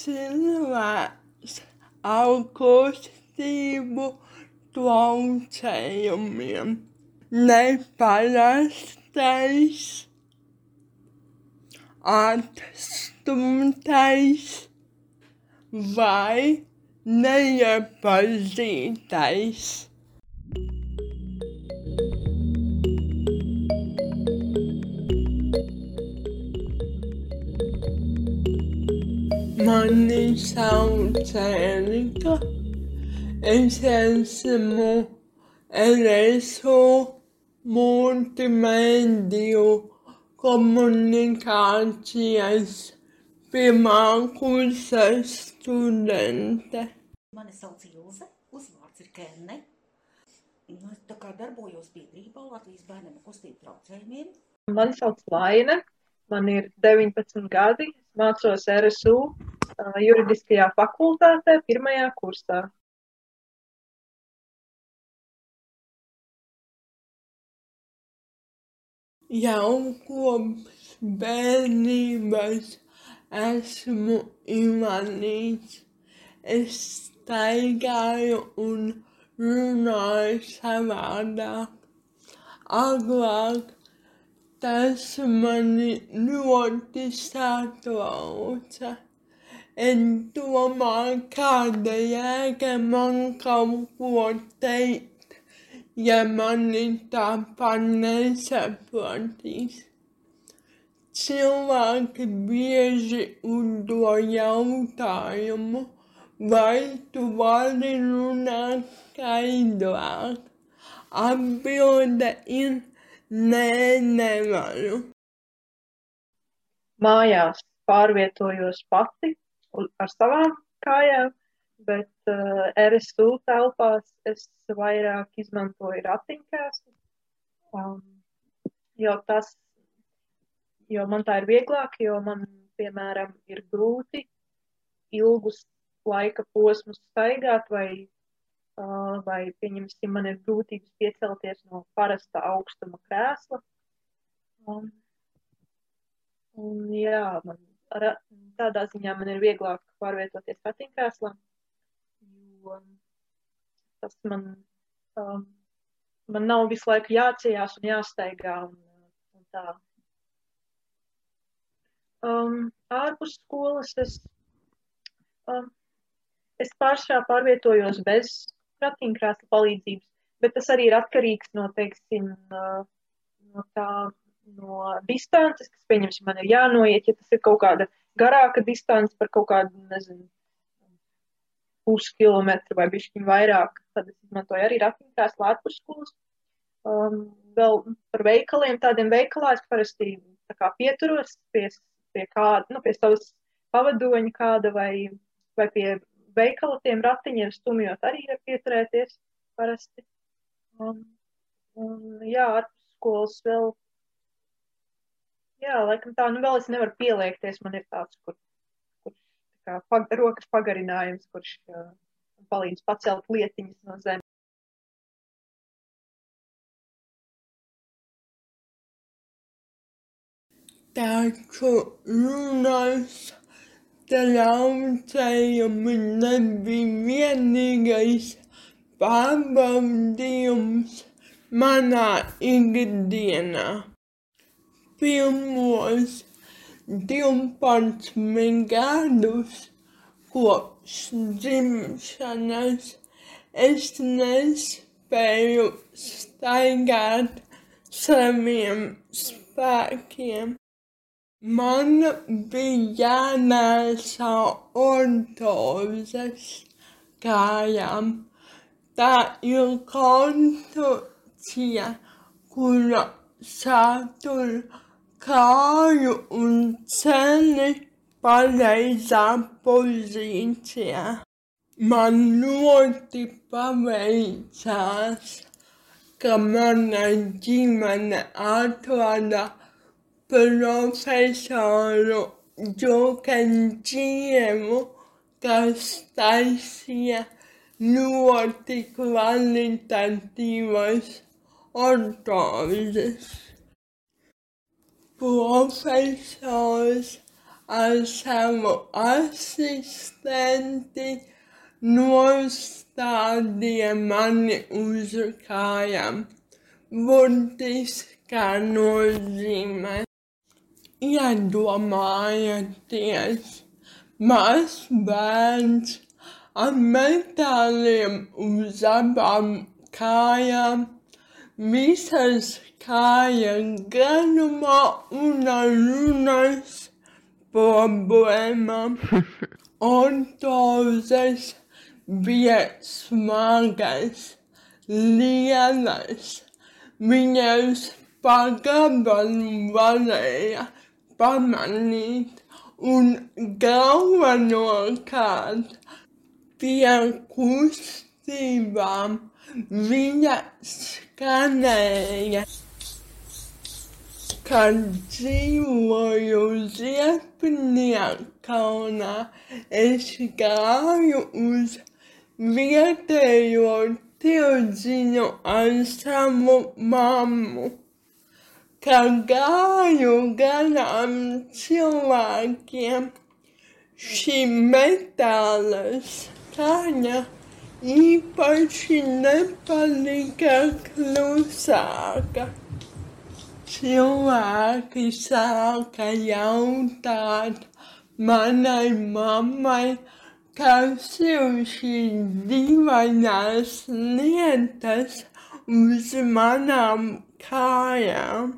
cilvēks ar kustību traucējumiem, neparastais, atstumtais vai neiepazītais. Mani sauc Erika. Es esmu RSU multimediju komunikācijas pirmā kursa studente. Mani sauc Ilze, uzvārds ir Kenne. Nu, es tā kā darbojos biedrībā Latvijas bērniem ar kustību traucējumiem. Mani sauc Laina, man ir 19 gadi, mācos RSU juridiskajā fakultātē pirmajā kursā. Jau kopš bērnības esmu invalīds. Es staigāju un runāju savādāk. Agrāk tas mani ļoti satrauca. Es domāju, kāda jēga man kaut ko teikt, ja mani tāpat nesaprotīs. Cilvēki bieži uzdod jautājumu, vai tu vari runāt skaidrāk. Atbilde ir nē, nevaru. Mājās pārvietojos pati ar savām kājām, bet uh, RSU telpās es vairāk izmantoju ratiņkrēslu. Um, jo tas, jo man tā ir vieglāk, jo man, piemēram, ir grūti ilgus laika posmus staigāt vai, vai pieņemsim, man ir grūtības piecelties no parasta augstuma krēsla. Um, un jā, man ar, tādā ziņā man ir vieglāk pārvietoties ratiņkrēslā, jo tas man, um, man nav visu laiku jācījās un jāsteigā un, un tā. Um, ārpus skolas es, um, es pārsvarā pārvietojos bez ratiņkrēsla palīdzības, bet tas arī ir atkarīgs no, teiksim, no tā, no distances, kas, pieņemsim, man ir jānoiet, ja tas ir kaut kāda garāka distance par kaut kādu, nezinu, puskilometru vai bišķiņu vairāk, tad es izmantoju arī ratiņkrēslu ārpus skolas. Um, vēl par veikaliem, tādiem veikalā es parasti tā kā pieturos pie, pie kāda, nu, pie savas pavadoņa kāda vai, vai pie veikala tiem ratiņiem stumjot arī var pieturēties parasti. Um, un jā, ārpus skolas vēl, jā, laikam tā, nu vēl es nevaru pieliekties, man ir tāds, kur, kurš tā kā pag, rokas pagarinājums, kurš uh, palīdz pacelt lietiņas no zemes. Taču runas traucējumi nebija vienīgais pārbaudījums manā ikdienā. Pirmos 12 gadus kopš dzimšanas es nespēju staigāt saviem spēkiem. Man bija jānēsā ortozes kājām. Tā ir konstrukcija, kura satur kāju un ceni pareizā pozīcijā. Man ļoti paveicās, ka mana ģimene atrada profesoru Džukenģievu, kas taisīja ļoti kvalitatīvas ortozes. Profesors ar savu asistenti nostādīja mani uz kājām. Burtiskā nozīmē. Iedomājieties, mazs bērns ar metāliem uz abām kājām, visas kājas garumā un ar runas problēmām. Ortozes bija smagas, lielas, viņas pagabalu varēja pamanīt un galvenokārt pie kustībām viņa skanēja. Kad dzīvoju Ziepniekaunā, es gāju uz vietējo tirdziņu ar savu mammu. Kad gāju garām cilvēkiem, šī metāla skaņa īpaši nepalika klusāka. Cilvēki sāka jautāt manai mammai, kas ir šīs dīvainās lietas uz manām kājām.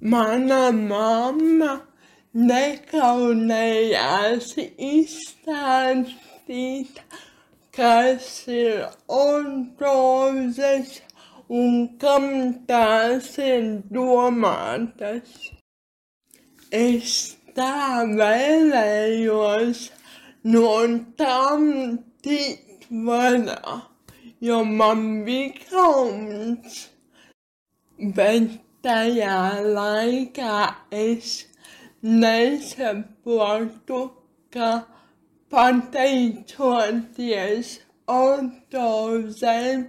Mana mamma nekaunējās izstāstīt, kas ir ortozes un kam tās ir domātas. Es tā vēlējos no tām tikt vaļā, jo man bija kauns, bet tajā laikā es nesaprotu, ka pateicoties ortozēm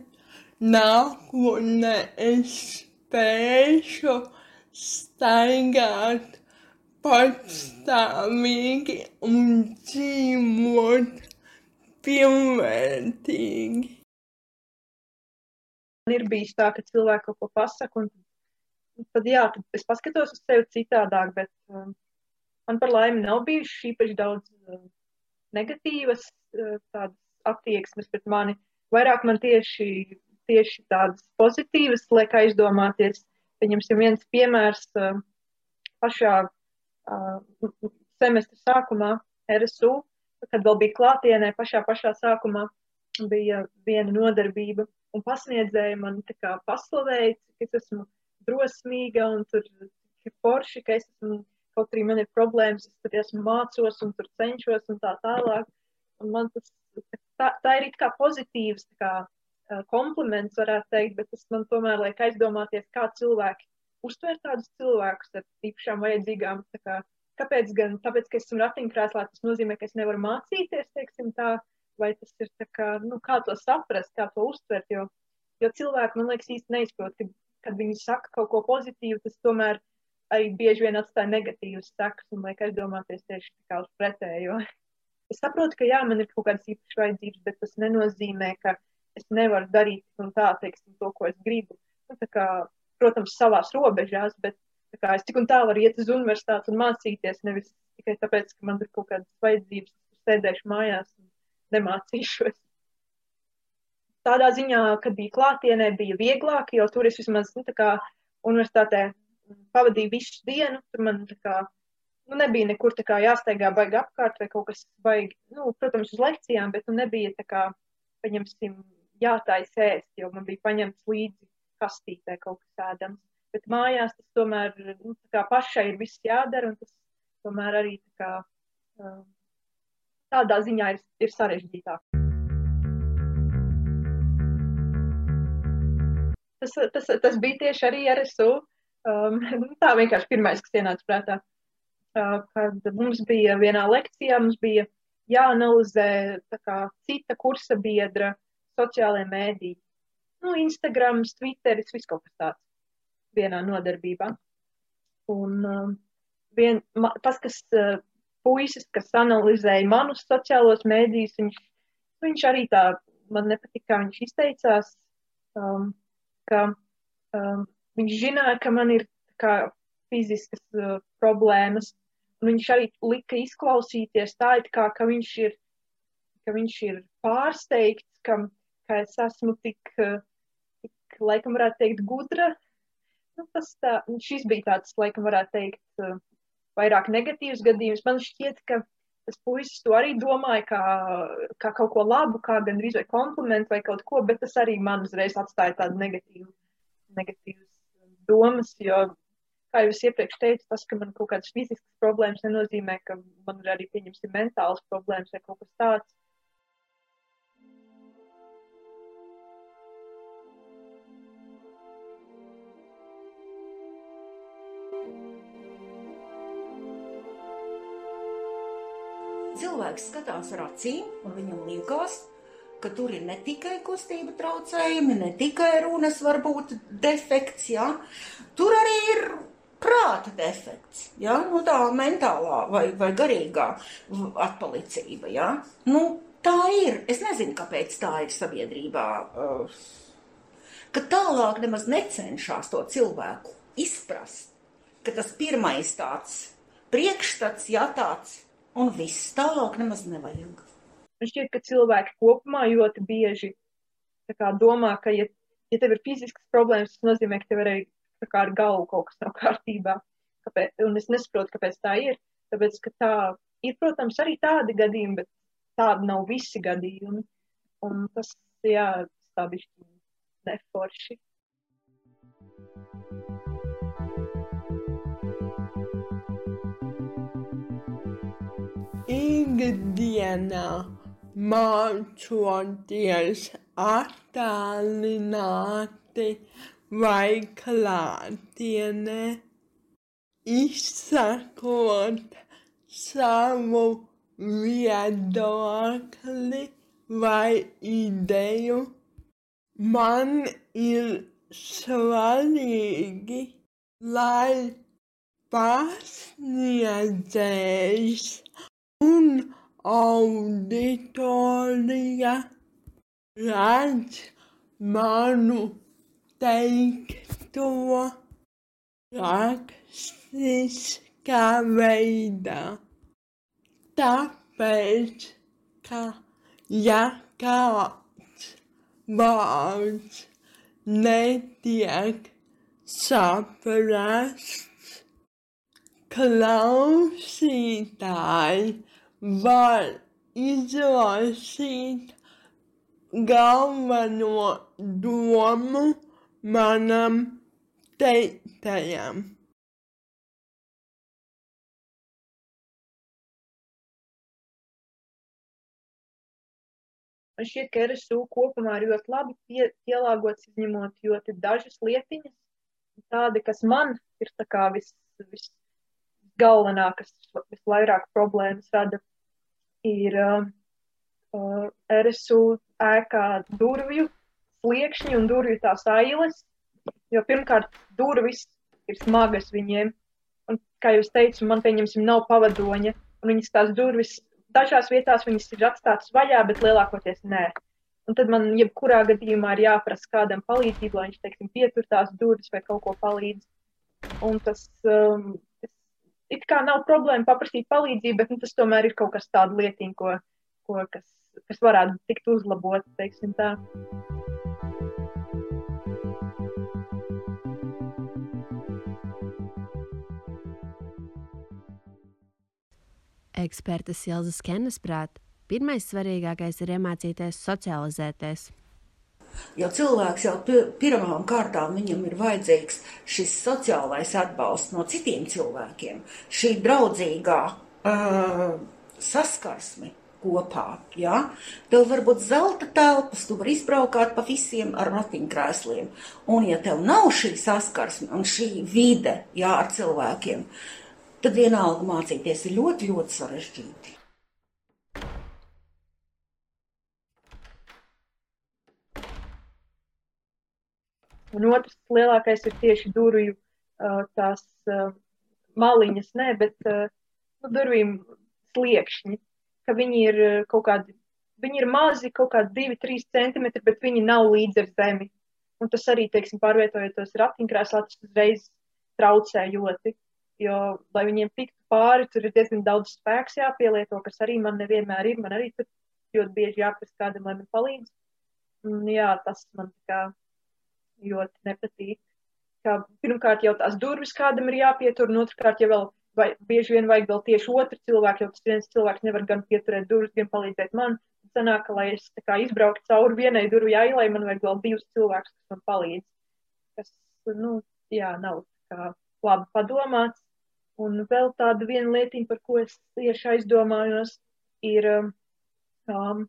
nākotnē es spēšu staigāt patstāvīgi un dzīvot pilnvērtīgi. Man ir bijis tā, ka cilvēki kaut ko pasaka, un tad, jā, tad es paskatos uz sevi citādāk, bet um, man par laimi nav bijuši īpaši daudz uh, negatīvas uh, tādas attieksmes pret mani. Vairāk man tieši, tieši tādas pozitīvas liek aizdomāties. Pieņemsim viens piemērs uh, pašā uh, semestra sākumā RSU, kad vēl bija klātienē, pašā pašā sākumā bija viena nodarbība, un pasniedzēja man tā kā paslavēja, cik es esmu drosmīga un tur ir forši, ka es esmu, kaut arī man ir problēmas, es tur esmu mācos un tur cenšos un tā tālāk. Un man tas, tā, tā ir kā pozitīvs, kā kompliments varētu teikt, bet tas man tomēr liek aizdomāties, kā cilvēki uztver tādus cilvēkus ar īpašām vajadzīgām. Kā, kāpēc gan? Tāpēc, ka esmu ratiņkrēslā, tas nozīmē, ka es nevaru mācīties, teiksim tā, vai tas ir tā kā, nu, kā to saprast, kā to uztvert, jo, jo cilvēki, man liekas, īsti neizprot, ka kad viņi saka kaut ko pozitīvu, tas tomēr arī bieži vien atstāja negatīvas sekas un liek aizdomāties tieši uz pretējo. Es saprotu, ka jā, man ir kaut kādas īpašas vajadzības, bet tas nenozīmē, ka es nevaru darīt tā, teiksim, to, ko es gribu. Nu, kā, protams, savās robežās, bet kā, es tik un tā varu iet uz universitāti un mācīties, nevis tikai tāpēc, ka man ir kaut kādas vajadzības, sēdēšu mājās un nemācīšos tādā ziņā, kad bija klātienē, bija vieglāk, jo tur es vismaz nu, kā, universitātē pavadīju visu dienu. Tur man kā, nu, nebija nekur kā, jāsteigā baigi apkārt vai kaut kas baigi, nu, protams, uz lekcijām, bet nu, nebija tā kā, paņemsim, jātājas ēst, jo man bija paņemts līdzi kastītē kaut kas ēdams. Bet mājās tas tomēr nu, kā, pašai ir viss jādara, un tas tomēr arī tā kā, tādā ziņā ir, ir sarežģītāk. Tas, tas, tas bija tieši arī RSU. Um, tā vienkārši pirmais, kas ienāca prātā. Uh, kad mums bija vienā lekcijā, mums bija jāanalizē kā, cita kursa biedra sociālajie mēdīji. Nu, Instagrams, Twitteris, viss kaut kas tāds vienā nodarbībā. Un, um, vien, ma, tas, kas uh, puisis, kas analizēja manus sociālos mēdījus, viņš, viņš arī tā, man nepatika, kā viņš izteicās, um, ka um, viņš zināja, ka man ir kā fiziskas uh, problēmas, un viņš arī lika izklausīties tā, it kā, ka viņš ir, ka viņš ir pārsteigts, ka, ka es esmu tik, uh, tik, laikam varētu teikt, gudra. Nu, tas tā, šis bija tāds, laikam varētu teikt, uh, vairāk negatīvs gadījums. Man šķiet, ka tas puisis to arī domāja kā, kā kaut ko labu, kā gandrīz vai komplimentu vai kaut ko, bet tas arī man uzreiz atstāja tādu negatīvu, negatīvas domas, jo, kā jau es iepriekš teicu, tas, ka man kaut kādas fiziskas problēmas nenozīmē, ka man ir arī, pieņemsim, mentālas problēmas vai kaut kas tāds. Cilvēks skatās ar acīm, un viņam liekas, ka tur ir ne tikai kustība traucējumi, ne tikai runas varbūt defekts, ja? tur arī ir prāta defekts, ja? nu, tā mentālā vai, vai garīgā atpalicība. Ja? Nu, tā ir. Es nezinu, kāpēc tā ir sabiedrībā. Uh, ka tālāk nemaz necenšas to cilvēku izprast, ka tas pirmais tāds priekšstats, ja tāds un viss tālāk nemaz nevajag. Man šķiet, ka cilvēki kopumā ļoti bieži kā, domā, ka, ja, ja tev ir fiziskas problēmas, tas nozīmē, ka tev arī kā, ar galvu kaut kas nav kārtībā. Kāpēc? Un es nesaprotu, kāpēc tā ir. Tāpēc, ka tā ir, protams, arī tādi gadījumi, bet tādi nav visi gadījumi. Un tas, jā, tā bija neforši. Ikdienā mācoties attālināti vai klātienē, izsakot savu viedokli vai ideju, man ir svarīgi, lai pasniedzējs un auditoría las manufactura Praxis Caveira Tapet Jakaat Vaat Netiak Saprast Klausitai var izlasīt galveno domu manam teiktajam. Man šķiet, ka RSU kopumā ir ļoti labi pie, pielāgots, izņemot ļoti dažas lietiņas, tādi, kas man ir vis, vis galvenā, kas visvairāk problēmas rada, ir uh, uh, RSU ēkā durvju sliekšņi un durvju tās ailes, jo pirmkārt durvis ir smagas viņiem, un, kā jūs teicu, man pieņemsim nav pavadoņa, viņas tās durvis dažās vietās ir atstātas vaļā, bet lielākoties nē. Un tad man jebkurā gadījumā ir jāprasa kādam palīdzību, lai viņš, teiksim, pietur tās durvis vai kaut ko palīdz. Un tas, um, it kā nav problēma paprasīt palīdzību, bet nu, tas tomēr ir kaut kas tāda lietiņa, ko, ko, kas, kas varētu tikt uzlabot, teiksim tā. Ekspertas Ilzas Kenes prāt, pirmais svarīgākais ir iemācīties socializēties. Jo cilvēks jau pirmām kārtām viņam ir vajadzīgs šis sociālais atbalsts no citiem cilvēkiem, šī draudzīgā uh, saskarsme kopā. Ja? Tev var būt zelta telpas, tu vari izbraukāt pa visiem ar ratiņkrēsliem. Un ja tev nav šī saskarsme un šī vide ja, ar cilvēkiem, tad vienalga mācīties ir ļoti, ļoti sarežģīti. Un otrs lielākais ir tieši durvju tās maliņas, ne, bet uh, nu, durvīm sliekšņi, ka viņi ir uh, kaut kādi, viņi ir mazi, kaut kādi 2-3 centimetri, bet viņi nav līdz ar zemi. Un tas arī, teiksim, pārvietojot tos ratiņkrēslā, tas uzreiz traucē ļoti, jo, lai viņiem tiktu pāri, tur ir diezgan daudz spēks jāpielieto, kas arī man nevienmēr ir, man arī tur ļoti bieži jāprast kādam, lai man palīdz. Un, jā, tas man tā kā ļoti nepatīk. Kā, pirmkārt, jau tās durvis kādam ir jāpietur, un otrkārt, ja vēl vai, bieži vien vajag vēl tieši otru cilvēku, jo tas viens cilvēks nevar gan pieturēt durvis, gan palīdzēt man. Sanāk, ka, lai es kā izbrauktu cauri vienai durvju ailai, man vajag vēl divus cilvēkus, kas man palīdz. Kas, nu, jā, nav kā labi padomāts. Un vēl tāda viena lietiņa, par ko es tieši aizdomājos, ir um, um,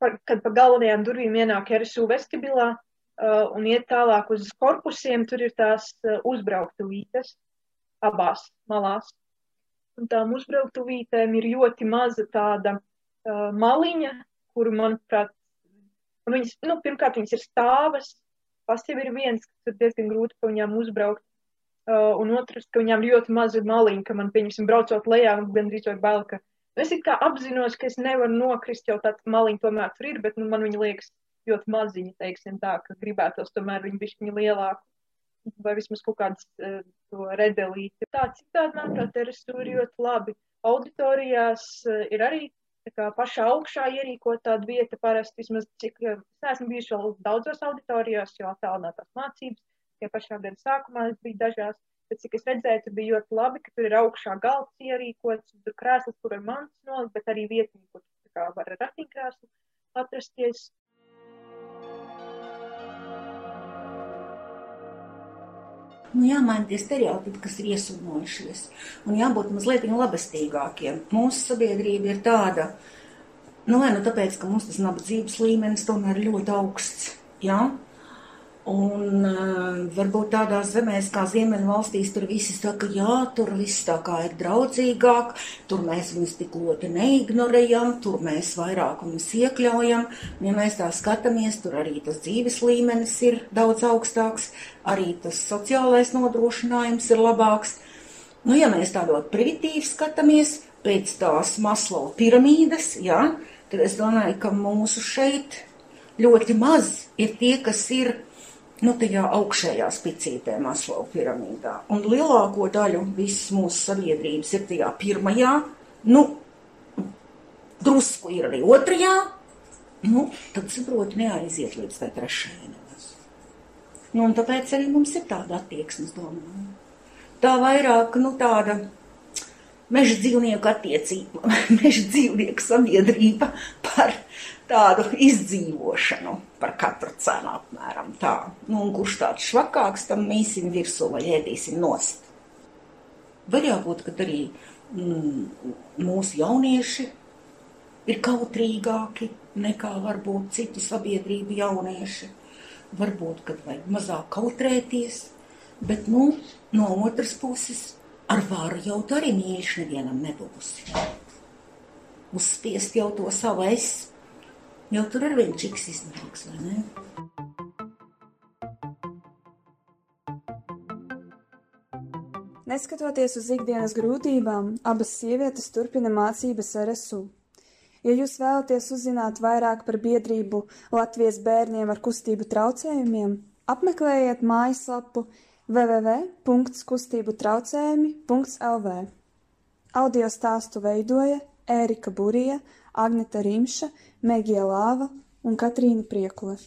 par, kad pa galvenajām durvīm ienāk RSU vestibilā un iet tālāk uz korpusiem, tur ir tās uh, uzbrauktuvītes abās malās. Un tām uzbrauktuvītēm ir ļoti maza tāda uh, maliņa, kuru, manuprāt, viņas, nu, pirmkārt, viņas ir stāvas, pas jau ir viens, kas ir diezgan grūti pa viņām uzbraukt. Uh, un otrs, ka viņām ļoti maza maliņa, ka man, pieņemsim, braucot lejā, gandrīz vai bail, ka Es it kā apzinos, ka es nevaru nokrist, jau tāda maliņa tomēr tur ir, bet nu, man viņa liekas ļoti maziņa, teiksim tā, ka gribētos tomēr viņu bišķiņu lielāku. Vai vismaz kaut kādas uh, to redelīti. Tā citādi, manuprāt, ir ļoti labi. Auditorijās uh, ir arī kā pašā augšā ierīkot tādu vietu parasti, vismaz cik, uh, es neesmu bijuši vēl daudzos auditorijās, jo attālinātās mācības, tie pašā gada sākumā es biju dažās, Bet, cik es redzēju, tur bija ļoti labi, ka tur ir augšā galds ierīkots, tur krēsls, kur ir mans nolikt, bet arī vietņi, kur kā var ar ratiņkrēslu atrasties. Nu, jāmaina tie stereotipi, kas ir iesūnojušies, un jābūt mazliet labestīgākiem. Mūsu sabiedrība ir tāda, nu, vai nu tāpēc, ka mums tas nabadzības līmenis tomēr ir ļoti augsts? Ja? Un uh, varbūt tādās zemēs kā Ziemeļvalstīs tur visi saka, jā, tur viss tā kā ir draudzīgāk, tur mēs viņus tik ļoti neignorējam, tur mēs vairāk viņus iekļaujam. Ja mēs tā skatāmies, tur arī tas dzīves līmenis ir daudz augstāks, arī tas sociālais nodrošinājums ir labāks. Nu, ja mēs tā ļoti primitīvi skatāmies pēc tās Maslow piramīdas, jā, tad es domāju, ka mūsu šeit ļoti maz ir tie, kas ir nu, tajā augšējā spicītē Maslow piramīdā. Un lielāko daļu visas mūsu sabiedrības ir tajā pirmajā, nu, drusku ir arī otrajā, nu, tad saproti neaiziet līdz tai trešajai. Nu, un tāpēc arī mums ir tāda attieksmes domāju. Tā vairāk, nu, tāda meža dzīvnieku attiecība, meža dzīvnieku sabiedrība par tādu izdzīvošanu par katru cenu apmēram tā. Nu, un kurš tāds švakāks, tam mīsim virsū vai ēdīsim nost. Var jābūt, ka arī mm, mūsu jaunieši ir kautrīgāki nekā varbūt citu sabiedrību jaunieši. Varbūt, kad vajag mazāk kautrēties, bet, nu, no otras puses, ar varu jau tā arī mīļš nevienam nebūsi. Uzspiest jau to savu es Jo tur ir viens čiks iznāks, vai ne? Neskatoties uz ikdienas grūtībām, abas sievietes turpina mācības RSU. Ja jūs vēlaties uzzināt vairāk par biedrību Latvijas bērniem ar kustību traucējumiem, apmeklējiet mājaslapu www.kustību traucējumi.lv. Audio stāstu veidoja Ērika Burija, Agneta Rimša, Megija Lāva un Katrīna Priekule.